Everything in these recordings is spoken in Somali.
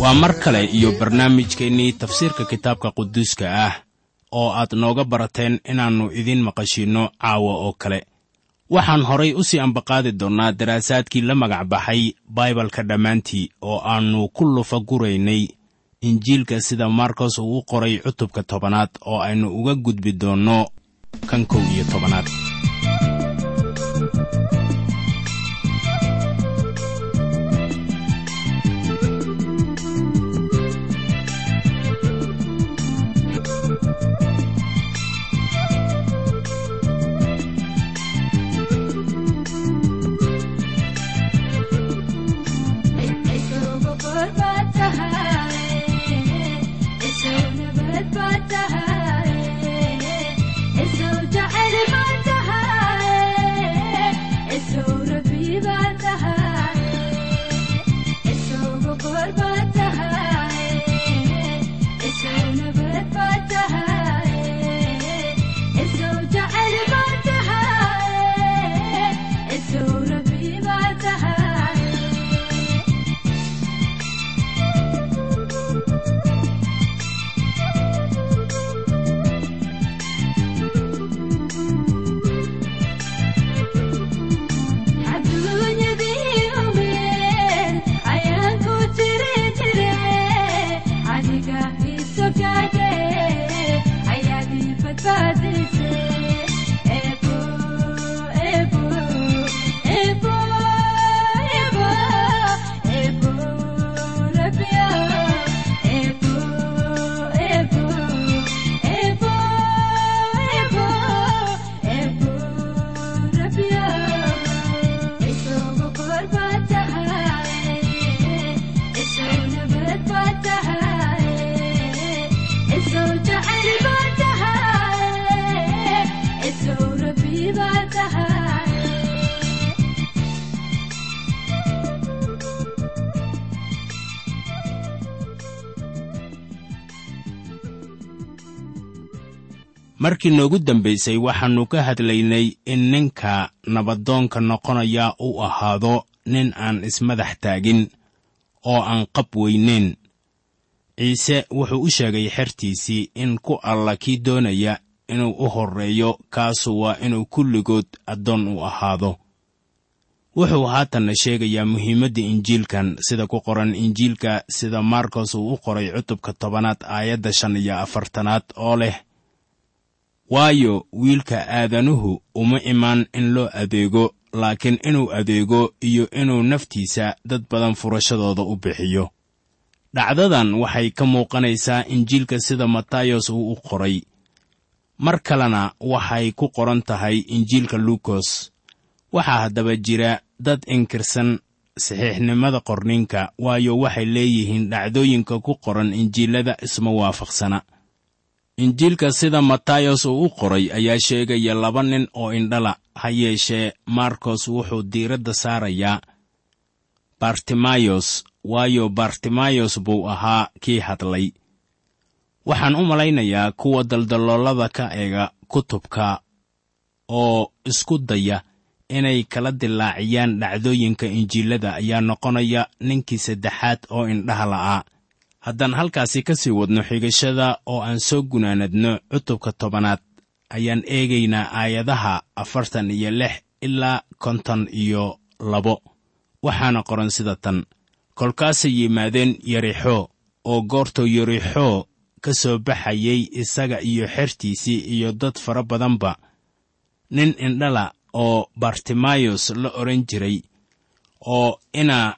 waa mar kale iyo barnaamijkeennii tafsiirka kitaabka quduuska ah oo aad nooga barateen inaannu idiin maqashiinno caawa oo kale. Waxaan horay u sii ambaqaadi doonnaa daraasaadkii la magac baxay baibalka dhammaantii oo aannu ku lufa guraynay injiilka sida markos uu u qoray cutubka tobanaad oo aynu uga gudbi doonno kan kow iyo tobanaad markii noogu dambaysay waxaannu ka hadlaynay in ninka nabadoonka noqonaya uu ahaado nin aan ismadax taagin oo aan qab weynayn ciise wuxuu u sheegay xertiisii in ku alla kii doonaya inuu u horreeyo kaasu waa inuu kulligood addoon u ahaado. Wuxuu haatanna sheegayaa muhiimadda injiilkan sida ku qoran injiilka sida markos uu u qoray cutubka tobanaad aayadda shan iyo afartanaad oo leh waayo wiilka aadanuhu uma imaan in loo adeego laakiin inuu adeego iyo inuu naftiisa dad badan furashadooda u bixiyo. Dhacdadan waxay ka muuqanaysaa injiilka sida matayos uu u qoray. Mar kalena waxay ku qoran tahay injiilka luukos. Waxaa haddaba jira dad inkirsan saxiixnimada qorninka waayo waxay leeyihiin dhacdooyinka ku qoran injiilada isma waafaqsana injiilka sida matayos uu u qoray ayaa sheegaya laba nin oo indhala ha yeeshee markos wuxuu diiradda saarayaa bartimayos waayo bartimayos buu ahaa kii hadlay. Waxaan u malaynayaa kuwa daldaloolada ka eega kutubka oo isku daya inay kala dilaaciyaan dhacdooyinka injiilada ayaa noqonaya ninkii saddexaad oo indhaha la'aa haddaan halkaasi ka sii wadno xigashada oo aan soo gunaanadno cutubka tobanaad ayaan eegaynaa aayadaha afartan iyo lix ilaa konton iyo labo. Waxaana qoran sida tan. Kolkaasay yimaadeen yarixoo oo goortuu yarixoo ka soo baxayay isaga iyo xertiisii iyo dad fara badanba. Nin indhala oo bartimayos la odhan jiray oo inaa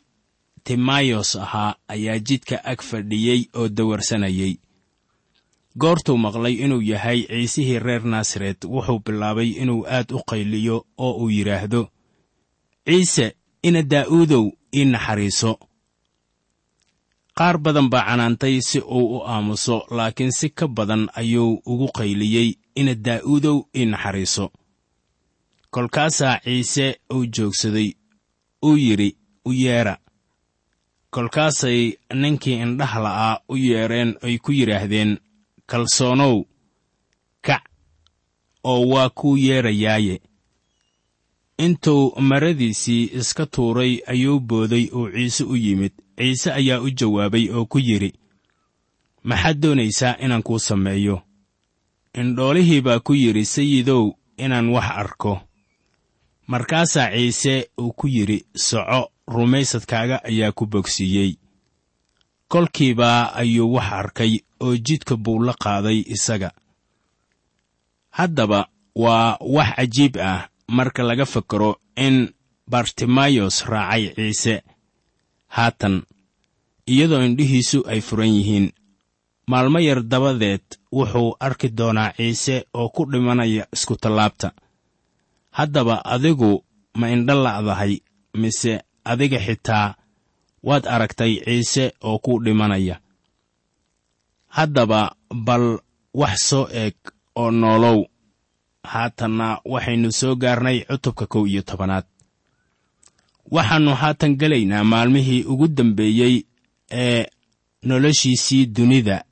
timayos ahaa ayaa jidka ag fadhiyey oo dawarsanayey goortuu maqlay inuu yahay ciisihii reer naasaret wuxuu bilaabay inuu aad u qayliyo oo uu yidhaahdo ciise ina daa'uudow ii naxariiso. Qaar badan baa canaantay si uu u aamuso laakiin si ka badan ayuu ugu qayliyey ina daa'uudow ii naxariiso. Kolkaasaa ciise uu joogsaday uu yidhi u yeedha kolkaasay ninkii indhaha la'aa u yeedheen ay ku yidhaahdeen kalsoonow kac oo waa kuu yeedhayaaye intuu maradiisii iska tuuray ayuu booday oo ciise u yimid. Ciise ayaa u jawaabay oo ku yidhi maxaad doonaysaa inaan kuu sameeyo? Indhoolihii baa ku yidhi sayidow inaan wax arko. Markaasaa ciise uu ku yidhi soco rumaysadkaaga ayaa ku bogsiiyey. Kolkiibaa ayuu wax arkay oo jidka buu la qaaday isaga. Haddaba waa wax cajiib ah marka laga fakaro in bartimayos raacay ciise. Haatan iyadoo indhihiisu ay furan yihiin maalmo yar dabadeed wuxuu arki doonaa ciise oo ku dhimanaya iskutallaabta haddaba adigu ma indha la'dahay mise adiga xitaa waad aragtay ciise oo ku dhimanaya. Haddaba bal wax soo eeg oo noolow. Haatanna waxaynu soo gaarnay cutubka kow iyo tobanaad. Waxaannu haatan gelaynaa maalmihii ugu dambeeyey ee noloshiisii dunida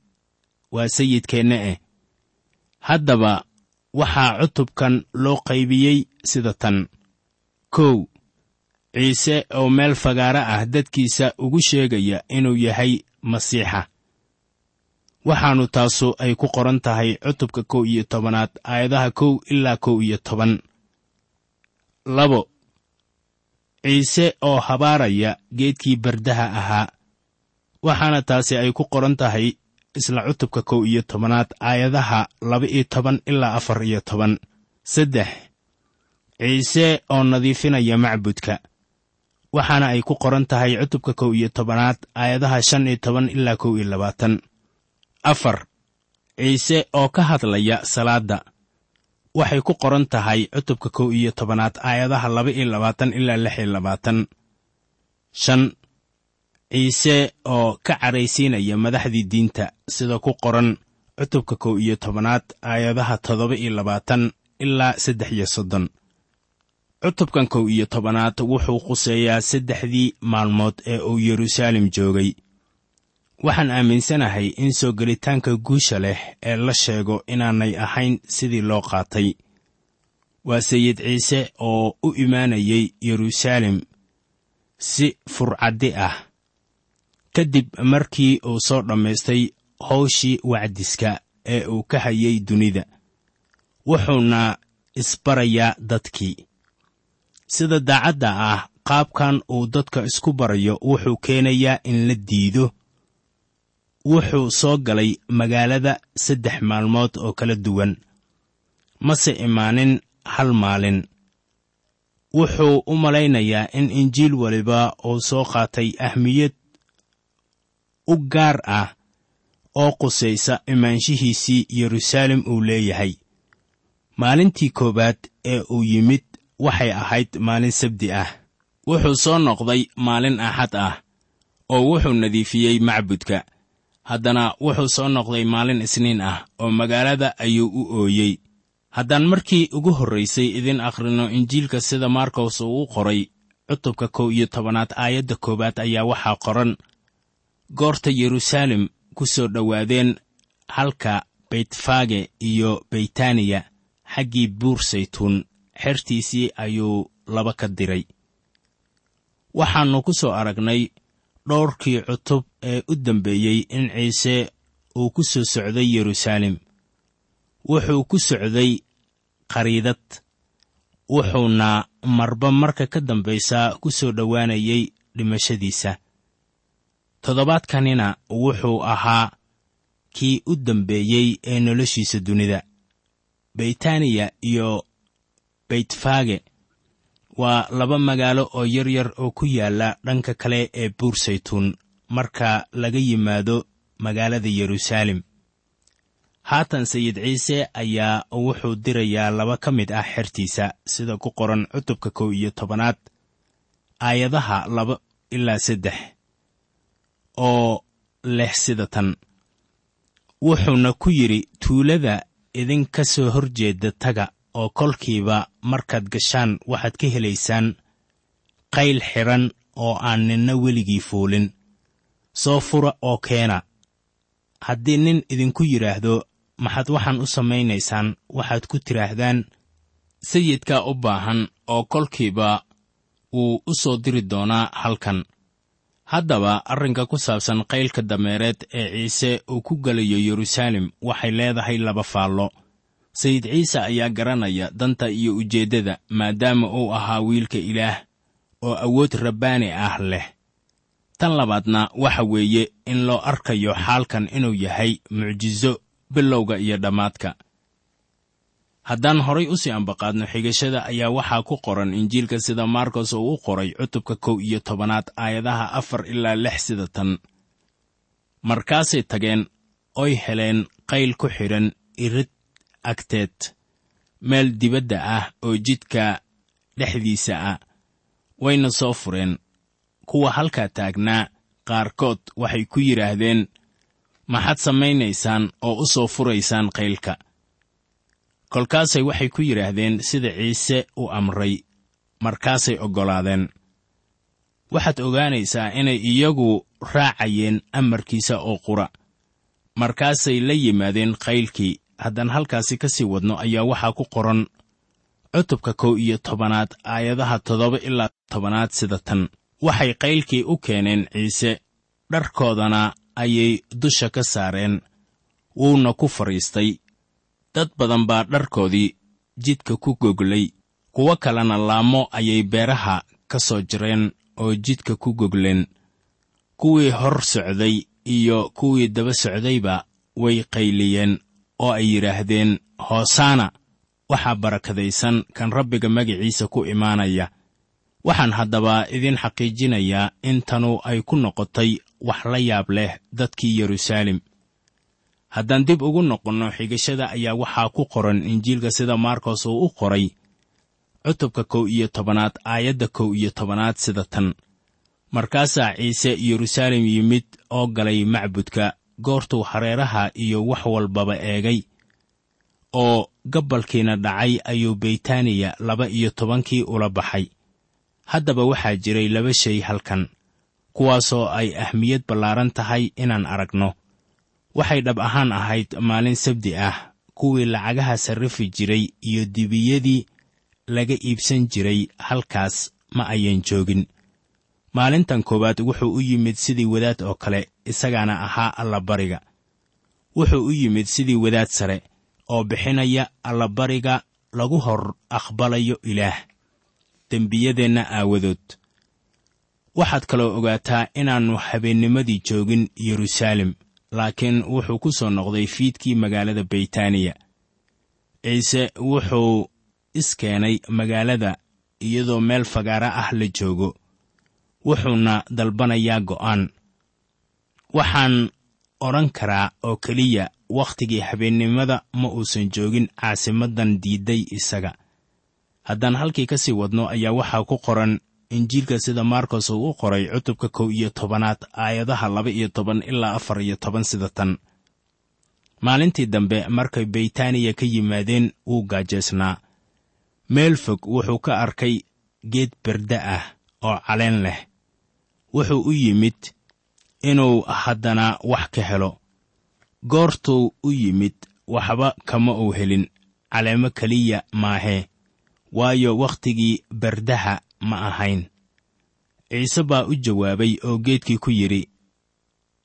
waa sayidkeenna eh. Haddaba waxaa cutubkan loo qaybiyey sida tan. Kow ciise oo meel fagaaro ah dadkiisa ugu sheegaya inuu yahay masiixa. Waxaannu taasu ay ku qoran tahay cutubka kow iyo tobanaad aayadaha kow ilaa kow iyo toban. Labo ciise oo habaaraya geedkii bardaha ahaa. Waxaana taasi ay ku qoran tahay isla cutubka kow iyo tobanaad aayadaha laba-iyo toban ilaa afar iyo toban. Saddex ciise oo nadiifinaya macbudka waxaana ay ku qoran tahay cutubka kow iyo tobanaad aayadaha shan iyo toban ilaa kow iyo labaatan. Afar ciise oo ka hadlaya salaadda. Waxay ku qoran tahay cutubka kow iyo tobanaad aayadaha laba iyo labaatan ilaa lix iyo labaatan. Shan ciise oo ka cadhaysiinaya madaxdii diinta sida ku qoran cutubka kow iyo tobanaad aayadaha toddoba iyo labaatan ilaa saddex iyo soddon cutubkan kow iyo tobanaad wuxuu quseeyaa saddexdii maalmood ee uu yeruusaalem joogay. Waxaan aaminsanahay in soo gelitaanka guusha leh ee la sheego inaanay ahayn sidii loo qaatay. Waa sayid ciise oo u imaanayay yeruusaalem si furcaddi ah. Ka dib markii uu soo dhammaystay howshii wacdiska ee uu ka hayay dunida wuxuuna isbarayaa dadkii sida daacadda ah qaabkan uu dadka isku barayo wuxuu keenayaa in la diido. Wuxuu soo galay magaalada saddex maalmood oo kala duwan. Mase imaanin hal maalin. Wuxuu u malaynayaa in injiil waliba uu soo qaatay ahmiyad u gaar ah oo qusaysa imaanshihiisii yeruusaalem uu leeyahay. Maalintii koowaad ee uu yimid waxay ahayd maalin sabdi ah. Wuxuu soo noqday maalin axad ah oo wuxuu nadiifiyey macbudka. Haddana wuxuu soo noqday maalin isniin ah oo magaalada ayuu u ooyey. Haddaan markii ugu horraysay idin akhrino injiilka sida markos uu u qoray cutubka kow iyo tobanaad aayadda koowaad ayaa waxaa qoran goorta yeruusaalem ku soo dhowaadeen halka beytfage iyo beytaniya xaggii buur saytuun xertiisii ayuu laba ka diray. Waxaannu ku soo aragnay dhowrkii cutub ee u dambeeyey in ciise uu ku soo socday yeruusaalem wuxuu ku socday khariidad wuxuuna marba marka ka dambaysaa ku soo dhowaanayay dhimashadiisa. Toddobaadkanina wuxuu ahaa kii u dambeeyey ee noloshiisa dunida. Beytaniya iyo beytfage waa laba magaalo oo yar yar oo ku yaalla dhanka kale ee buur saytuun marka laga yimaado magaalada yeruusaalem. Haatan sayid ciise ayaa wuxuu dirayaa laba ka mid ah xertiisa sida ku qoran cutubka kow iyo tobanaad aayadaha laba ilaa saddex oo leh sida tan. Wuxuuna ku yidhi tuulada idinka soo hor jeeda taga oo kolkiiba markaad gashaan waxaad ka helaysaan qayl xidhan oo aan ninna weligii fuulin. Soo fura oo keena. Haddii nin idinku yidhaahdo maxaad waxaan u samaynaysaan? Waxaad ku tidhaahdaan sayidkaa u baahan oo kolkiiba wuu u soo diri doonaa halkan. Haddaba arrinka ku saabsan qaylka dameereed ee ciise uu ku gelayo yeruusaalem waxay leedahay laba faallo sayid ciise ayaa garanaya danta iyo ujeeddada maadaama uu ahaa wiilka ilaah oo awood rabbaani ah leh. Tan labaadna waxa weeye in loo arkayo xaalkan inuu yahay mucjiso bilowga iyo dhammaadka. Haddaan horay u sii ambaqaadno xigashada ayaa waxaa ku qoran injiilka sida maarkos uu u qoray cutubka kow iyo tobanaad aayadaha afar ilaa lix sida tan. Markaasay tageen oy heleen qayl ku xidhan irid agteed meel dibadda ah oo jidka dhexdiisa ah. Wayna soo fureen. Kuwa halkaa taagnaa qaarkood waxay ku yidhaahdeen maxaad samaynaysaan oo u soo furaysaan qaylka? Kolkaasay waxay ku yidhaahdeen sida ciise u amray markaasay oggolaadeen waxaad ogaanaysaa inay iyagu raacayeen amarkiisa oo qura. Markaasay la yimaadeen qaylkii haddaan halkaasi ka sii wadno ayaa waxaa ku qoran cutubka kow iyo tobanaad aayadaha toddoba ilaa tobanaad sida tan. Waxay qaylkii u keeneen ciise dharkoodana ayay dusha ka saareen wuuna ku fadhiistay. Dad badan baa dharkoodii jidka ku goglay kuwo kalena laamo ayay beeraha ka soo jireen oo jidka ku gogleen. Kuwii hor socday iyo kuwii daba socdayba way qayliyeen oo ay yidhaahdeen hoosaana waxaa barakadaysan kan rabbiga magiciisa ku imaanaya. Waxaan haddaba idin xaqiijinayaa in tanu ay ku noqotay wax la yaab leh dadkii yeruusaalem haddaan dib ugu noqonno xigashada ayaa waxaa ku qoran injiilka sida maarkos uu u qoray cutubka kow iyo tobanaad aayadda kow iyo tobanaad sida tan. Markaasaa ciise yeruusaalem yimid oo galay macbudka goortuu hareeraha iyo wax walbaba eegay. Oo gabbalkiina dhacay ayuu beytaaniya laba iyo tobankii ula baxay. Haddaba waxaa jiray laba shay halkan kuwaasoo ay ahmiyad ballaaran tahay inaan aragno. Waxay dhab ahaan ahayd maalin sabdi ah kuwii lacagaha sarrifi jiray iyo dibiyadii laga iibsan jiray halkaas ma ayan joogin maalintan koowaad wuxuu u yimid sidii wadaad oo kale isagaana ahaa allabariga. Wuxuu u yimid sidii wadaad sare oo bixinaya allabariga lagu hor aqbalayo ilaah. Dembiyadeenna aawadood. Waxaad kaloo ogaataa inaannu habeennimadii joogin yeruusaalem laakiin wuxuu ku soo noqday fiidkii magaalada beytaaniya. Ciise wuxuu iskeenay magaalada iyadoo meel fagaara ah la joogo wuxuuna dalbanayaa go'aan. Waxaan odhan karaa oo keliya wakhtigii habeennimada ma uusan joogin caasimadan diidday isaga. Haddaan halkii ka sii wadno ayaa waxaa ku qoran injiilka sida maarkos uu u qoray cutubka kow iyo tobanaad aayadaha laba iyo toban ilaa afar iyo toban sida tan. Maalintii dambe markay beytaaniya ka yimaadeen wuu gaajeesnaa. Meel fog wuxuu ka arkay geed berde ah oo caleen leh wuxuu u yimid inuu haddana wax ka helo. Goortuu u yimid waxba kama uu helin. Caleemo keliya maahee waayo wakhtigii berdaha ma ahayn. Ciise baa u jawaabay oo geedkii ku yidhi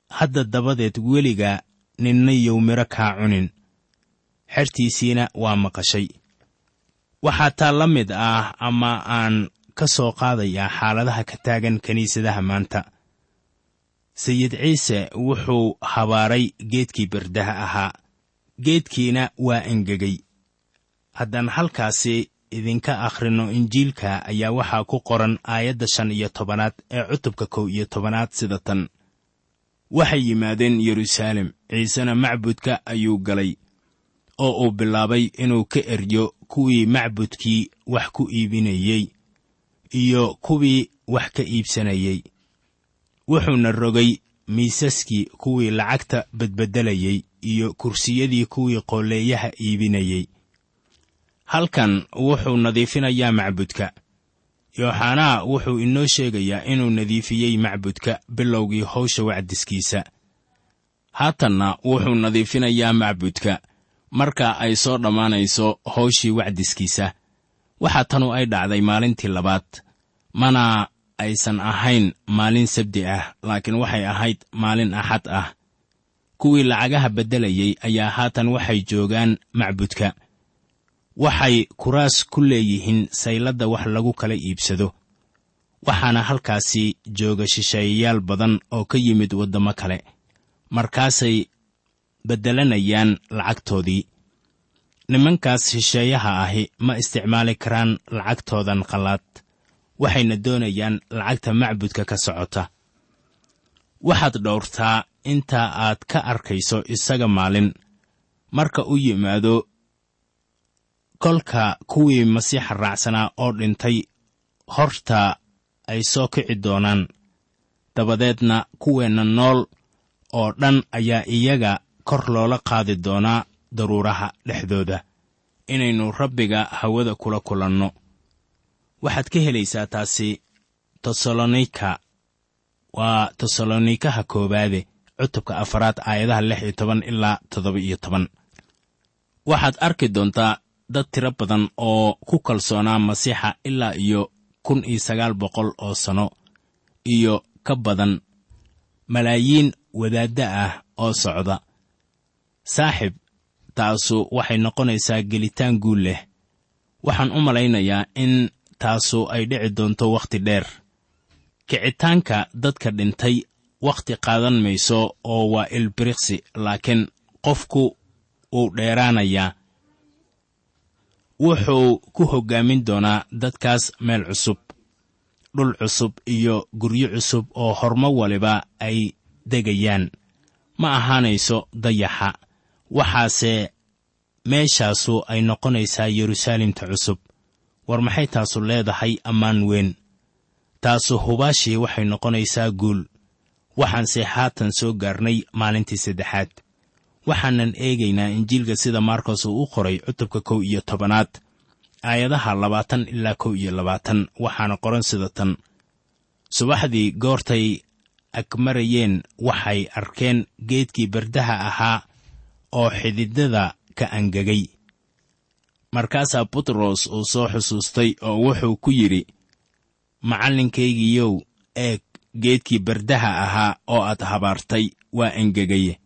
hadda dabadeed weligaa ninna yow midho kaa cunin. Xertiisiina waa maqashay. Waxaa taa la mid ah ama aan ka soo qaadayaa xaaladaha ka taagan kiniisadaha maanta. Sayid ciise wuxuu habaaray geedkii berdaha ahaa. Geedkiina waa engegay. Haddaan halkaasi idinka akhrinno injiilka ayaa waxaa ku qoran aayadda shan iyo tobanaad ee cutubka kow iyo tobanaad sida tan. Waxay yimaadeen yeruusaalem ciisena macbudka ayuu galay oo uu bilaabay inuu ka eryo kuwii macbudkii wax ku iibinayey iyo kuwii wax ka iibsanayey wuxuuna rogay miisaskii kuwii lacagta bedbeddelayey iyo kursiyadii kuwii qooleeyaha iibinayey halkan wuxuu nadiifinayaa macbudka. Yooxanaa wuxuu inoo sheegayaa inuu nadiifiyey macbudka bilowgii howsha wacdiskiisa. Haatanna wuxuu nadiifinayaa macbudka. Marka ay soo dhammaanayso howshii wacdiskiisa waxaa tanu ay dhacday maalintii labaad mana aysan ahayn maalin sabdi ah laakiin waxay ahayd maalin axad ah. Kuwii lacagaha beddelayey ayaa haatan waxay joogaan macbudka. Waxay kuraas ku leeyihiin sayladda wax lagu kala iibsado waxaana halkaasi jooga shisheeyayaal badan oo ka yimid waddamo kale. Markaasay beddelanayaan lacagtoodii nimankaas shisheeyaha ahi ma isticmaali karaan lacagtoodan qallaad waxayna doonayaan lacagta macbudka ka socota. Waxaad dhowrtaa inta aad ka arkayso isaga maalin. Marka u yimaado kolka kuwii masiixa raacsanaa oo dhintay horta ay soo kici doonaan. Dabadeedna kuweenna nool oo dhan ayaa iyaga kor loola qaadi doonaa daruuraha dhexdooda. Inaynu rabbiga hawada kula kulanno. Waxaad ka helaysaa taasi tesalonika waa tesalonikaha koowaade cutubka afaraad aayadaha lix iyo toban ilaa toddoba iyo toban. Waxaad arki doontaa dad tiro badan oo ku kalsoonaa masiixa ilaa iyo kun iyo sagaal boqol oo sanno iyo ka badan malaayiin wadaadda ah oo socda. Saaxib taasu waxay noqonaysaa gelitaan guul leh. Waxaan u malaynayaa in taasu ay dhici doonto wakhti dheer. Kicitaanka dadka dhintay wakhti qaadan mayso oo waa ilbiriqsi laakiin qofku wuu dheeraanayaa. Wuxuu ku hoggaamin doonaa dadkaas meel cusub dhul cusub iyo guryo cusub oo hormo waliba ay degayaan. Ma ahaanayso dayaxa waxaase meeshaasu ay noqonaysaa yeruusaalemta cusub. War maxay taasu leedahay ammaan weyn? Taasu hubaashii waxay noqonaysaa guul. Waxaanse haatan soo gaarnay maalintii saddexaad. Waxaanan eegaynaa injiilka sida maarkos uu u qoray cutubka kow iyo tobanaad aayadaha labaatan ilaa kow iyo labaatan waxaana qoran sida tan. Subaxdii goortay agmarayeen waxay arkeen geedkii bardaha ahaa oo xididada ka angegay. Markaasaa butros uu soo xusuustay oo wuxuu ku yidhi macallinkaygiiyow eeg geedkii bardaha ahaa oo aad habaartay waa engegaye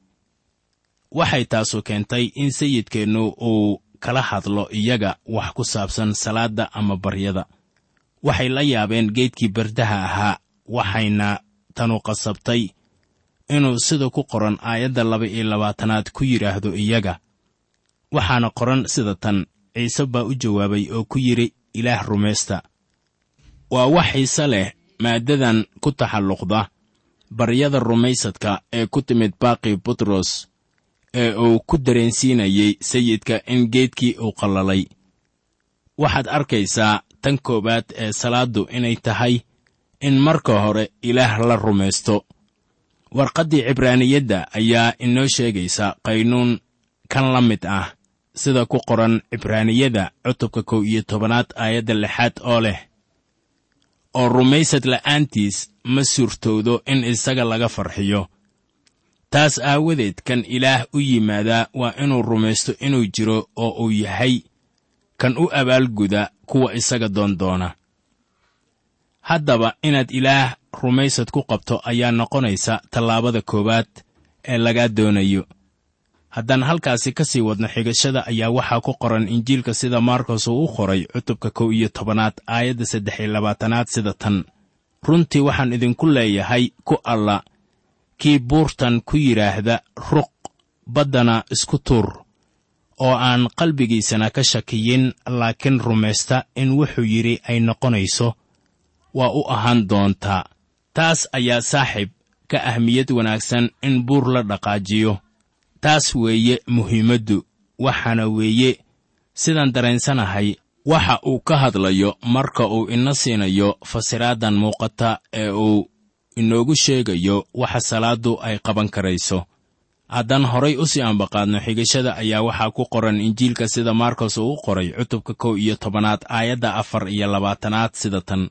waxay taasu keentay in sayidkeennu uu kala hadlo iyaga wax ku saabsan salaadda ama baryada. Waxay la yaabeen geedkii bardaha ahaa waxayna tanu qasabtay inuu sida ku qoran aayadda laba iyo labaatanaad ku yidhaahdo iyaga. Waxaana qoran sida tan ciise baa u jawaabay oo ku yidhi ilaah rumaysta waa wax xiise leh maaddadan ku taxalluqda. Baryada rumaysadka ee ku timid baaqi butros ee uu ku dareensiinayey sayidka in geedkii uu qallalay. Waxaad arkaysaa tan koowaad ee salaaddu inay tahay in marka hore ilaah la rumaysto warqaddii cibraaniyadda ayaa inoo sheegaysa qaynuun kan la mid ah sida ku qoran cibraaniyada cutubka kow iyo tobanaad aayadda lixaad oo leh oo rumaysad la'aantiis ma suurtoodo in isaga laga farxiyo. Taas aawadeed kan ilaah u yimaadaa waa inuu rumaysto inuu jiro oo uu yahay kan u abaalguda kuwa isaga doondoona haddaba inaad ilaah rumaysad ku qabto ayaa noqonaysa tallaabada koowaad ee lagaa doonayo. Haddaan halkaasi ka sii wadno xigashada ayaa waxaa ku qoran injiilka sida maarkos uu u qoray cutubka kow iyo tobanaad aayadda saddex iyo labaatanaad sida tan. Runtii waxaan idinku leeyahay ku alla kii buurtan ku yidhaahda ruq baddana isku tuur oo aan qalbigiisana ka shakiyin laakiin rumaysta in wuxuu yidhi ay noqonayso waa u ahaan doontaa taas ayaa saaxiib ka ahmiyad wanaagsan in buur la dhaqaajiyo. Taas weeye muhiimaddu waxaana weeye sidaan dareensanahay waxa uu ka hadlayo marka uu ina siinayo fasiraaddan muuqata ee uu inoogu sheegayo waxa salaaddu ay qaban karayso. Haddaan horay u sii ambaqaadno xigashada ayaa waxaa ku qoran injiilka sida markos uu u qoray cutubka kow iyo tobanaad aayadda afar iyo labaatanaad sida tan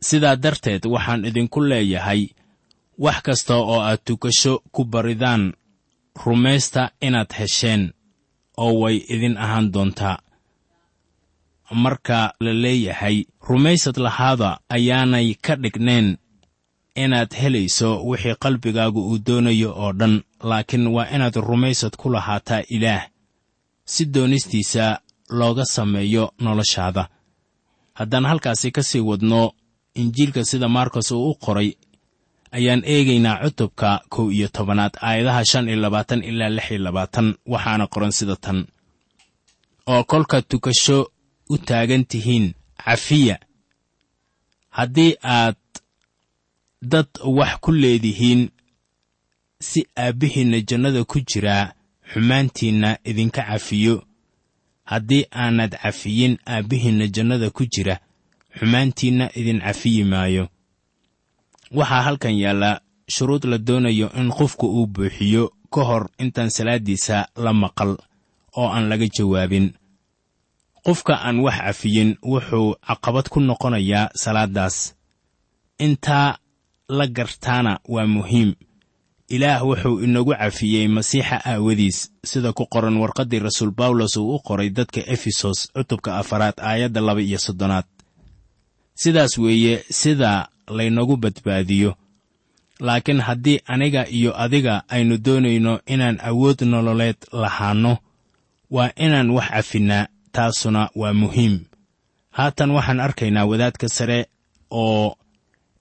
sidaa darteed waxaan idinku leeyahay wax kasta oo aad tukasho ku baridaan rumaysta inaad hesheen oo way idin ahaan doontaa. Marka la leeyahay rumaysad lahaada ayaanay ka dhigneen inaad helayso wixii qalbigaagu uu doonayo oo dhan laakiin waa inaad rumaysad ku lahaataa ilaah si doonistiisa looga sameeyo noloshaada. Haddaan halkaasi ka sii wadno injiilka sida markos uu u qoray ayaan eegaynaa cutubka kow iyo tobanaad aayadaha shan iyo labaatan ilaa lix iyo labaatan waxaana qoran sida tan. Oo kolka tukasho u taagan tihiin cafiya haddii aad dad wax ku leedihiin si aabbihiinna jannada ku jiraa xumaantiinna idinka cafiyo. Haddii aanad cafiyin aabbihiinna jannada ku jira xumaantiinna idin cafiyi maayo waxaa halkan yaalla shuruud la doonayo in qofku uu buuxiyo ka hor intaan salaaddiisa la maqal oo aan laga jawaabin. Qofka aan wax cafiyin wuxuu caqabad ku noqonayaa salaaddaas intaa la gartaana waa muhiim. Ilaah wuxuu inagu cafiyey masiixa aawadiis sida ku qoran warqaddii rasuul bawlos uu u qoray dadka efesos cutubka afaraad aayadda laba iyo soddonaad sidaas weeye sida laynagu badbaadiyo. Laakiin haddii aniga iyo adiga aynu doonayno inaan awood nololeed lahaanno waa inaan wax cafinnaa taasuna waa muhiim. Haatan waxaan arkaynaa wadaadka sare oo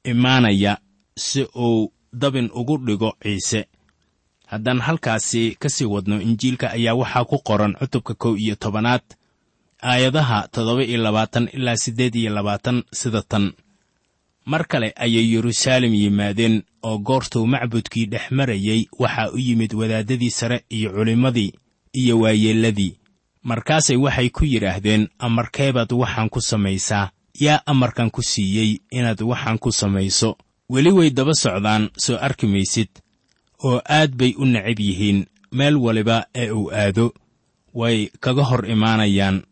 imaanaya si uu dabin ugu dhigo ciise. Haddaan halkaasi ka sii wadno injiilka ayaa waxaa ku qoran cutubka kow iyo tobanaad aayadaha toddoba iyo labaatan ilaa siddeed iyo labaatan sida tan. Mar kale ayay yeruusaalem yimaadeen oo goortuu macbudkii dhex marayey waxaa u yimid wadaaddadii sare iyo culimmadii iyo waayeelladii. Markaasay waxay ku yidhaahdeen amarkeebaad waxaan ku samaysaa. Yaa amarkan ku siiyey inaad waxaan ku samayso. Weli way daba socdaan soo arki maysid. Oo aad bay u necab yihiin. Meel waliba ee uu aado. Way kaga hor imaanayaan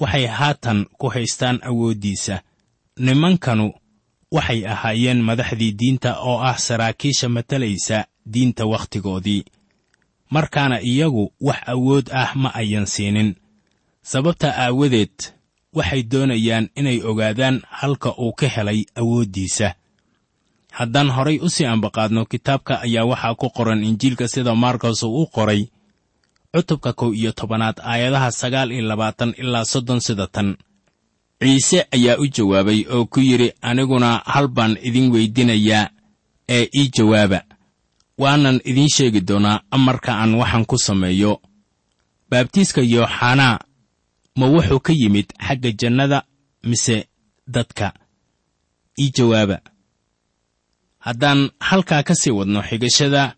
waxay haatan ku haystaan awooddiisa. Nimankanu waxay ahaayeen madaxdii diinta oo ah saraakiisha matalaysa diinta wakhtigoodii. Markaana iyagu wax awood ah ma ayan siinin. Sababta aawadeed waxay doonayaan inay ogaadaan halka uu ka helay awooddiisa. Haddaan horay u sii ambaqaadno kitaabka ayaa waxaa ku qoran injiilka sida markos uu u qoray cutubka kow iyo tobanaad aayadaha sagaal iyo labaatan ilaa soddon sida tan. Ciise ayaa u jawaabay oo ku yidhi aniguna hal baan idin weydinayaa ee ii jawaaba. Waanan idiin sheegi doonaa amarka aan waxaan ku sameeyo. Baabtiiska yooxanaa ma wuxuu ka yimid xagga jannada mise dadka? ii jawaaba. Haddaan halkaa ka sii wadno xigashada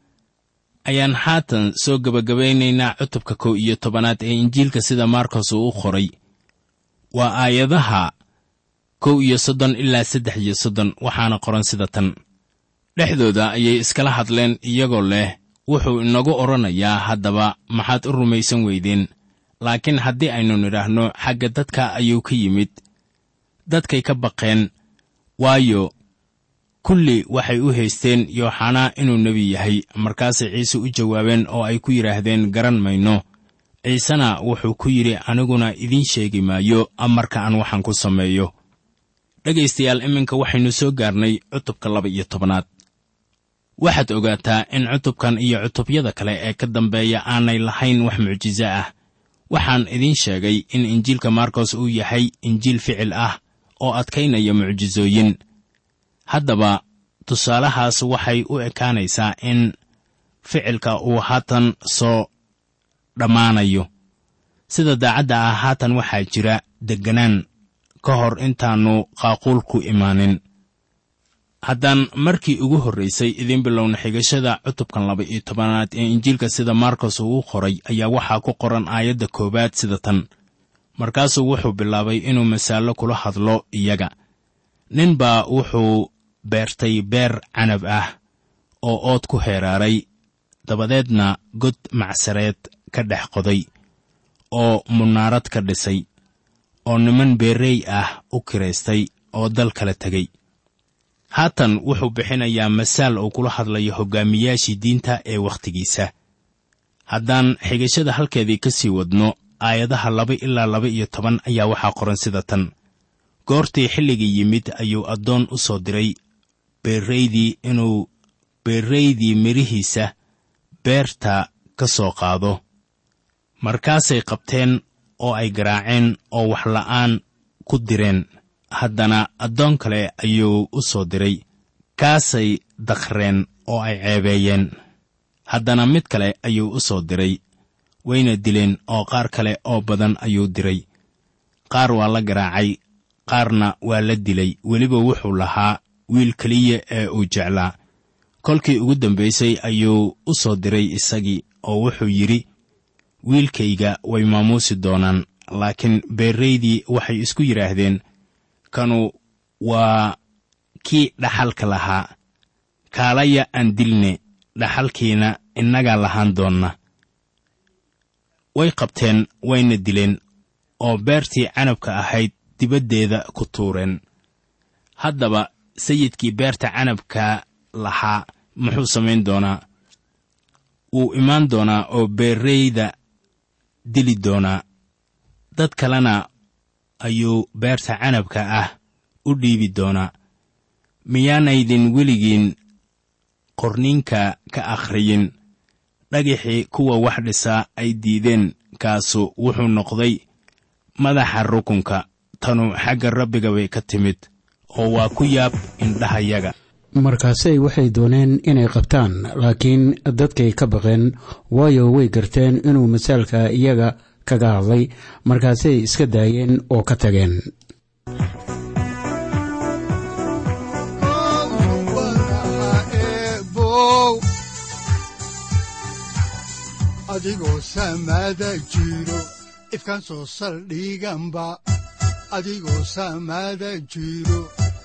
ayaan haatan soo gebagabaynaynaa cutubka kow iyo tobanaad ee injiilka sida markos uu u qoray. Waa aayadaha kow iyo soddon ilaa saddex iyo soddon waxaana qoran sida tan. Dhexdooda ayay iskala hadleen iyagoo leh wuxuu inagu odhanayaa haddaba maxaad u rumaysan weydeen. Laakiin haddii aynu nidhaahno xagga dadka ayuu ka yimid. Dadkay ka baqeen waayo kulli waxay u haysteen yooxanaa inuu nebi yahay. Markaasay ciise u jawaabeen oo ay ku yidhaahdeen garan mayno. Ciisena wuxuu ku yidhi aniguna idiin sheegi maayo amarka aan waxaan ku sameeyo. Dhegaystayaal iminka waxaynu soo gaarnay cutubka laba iyo tobanaad waxaad ogaataa in cutubkan iyo cutubyada kale ee ka dambeeya aanay lahayn wax mucjiso ah. Waxaan idiin sheegay in injiilka markos uu yahay injiil ficil ah oo adkaynaya mucjisooyin haddaba tusaalahaas waxay u ekaanaysaa in ficilka uu haatan soo dhammaanayo. Sida daacadda ah haatan waxaa jira degganaan ka hor intaannu qaaquul ku imaanin. Haddaan markii ugu horraysay idiin bilowna xigashada cutubkan laba iyo tobanaad ee injiilka sida markos ugu qoray ayaa waxaa ku qoran aayadda koowaad sida tan. Markaasuu wuxuu bilaabay inuu masaallo kula hadlo iyaga. Nin baa wuxuu beertay beer canab ah oo ood ku heeraaray. Dabadeedna god macsareed ka dhex qoday oo munaarad ka dhisay oo niman beerrey ah u kiraystay oo dal kala tegey haatan wuxuu bixinayaa masaal uu kula hadlayo hoggaamiyaashii diinta ee wakhtigiisa. Haddaan xigashada halkeedii ka sii wadno aayadaha laba ilaa laba iyo toban ayaa waxaa qoran sida tan. Goortii xilligii yimid ayuu addoon u soo diray beerraydii inuu beerraydii midhihiisa beerta ka soo qaado. Markaasay qabteen oo ay garaaceen oo waxla'aan ku direen. Haddana addoon kale ayuu u soo diray. Kaasay dakhreen oo ay ceebeeyeen. Haddana mid kale ayuu u soo diray. Wayna dileen oo qaar kale oo badan ayuu diray. Qaar waa la garaacay qaarna waa la dilay. Weliba wuxuu lahaa wiil keliya ee uu jeclaa. Kolkii ugu dambaysay ayuu u soo diray isagii oo wuxuu yidhi wiilkayga way maamuusi doonaan laakiin beerraydii waxay isku yidhaahdeen kanu waa kii dhaxalka lahaa. Kaalaya aan dilne dhaxalkiina innagaa lahaan doonna. Way qabteen wayna dileen oo beertii canabka ahayd dibaddeeda ku tuureen. Haddaba sayidkii beerta canabka lahaa muxuu samayn doonaa? Wuu imaan doonaa oo beerrayda dili doonaa? Dad kalena ayuu beerta canabka ah u dhiibi doonaa. Miyaanaydin weligiin qorniinka ka akhriyin. Dhagixii kuwa wax dhisaa ay diideen kaasu wuxuu noqday madaxa rukunka. Tanu xagga rabbiga bay ka timid oo waa ku yaab indhahayaga markaasay waxay dooneen inay qabtaan laakiin dadkay ka baqeen waayo way garteen inuu masaalka iyaga kaga hadlay markaasay iska daayeen oo ka tageen. Adigoo samaada jiro ifkan soo saldhiganba adigoo samaada jiro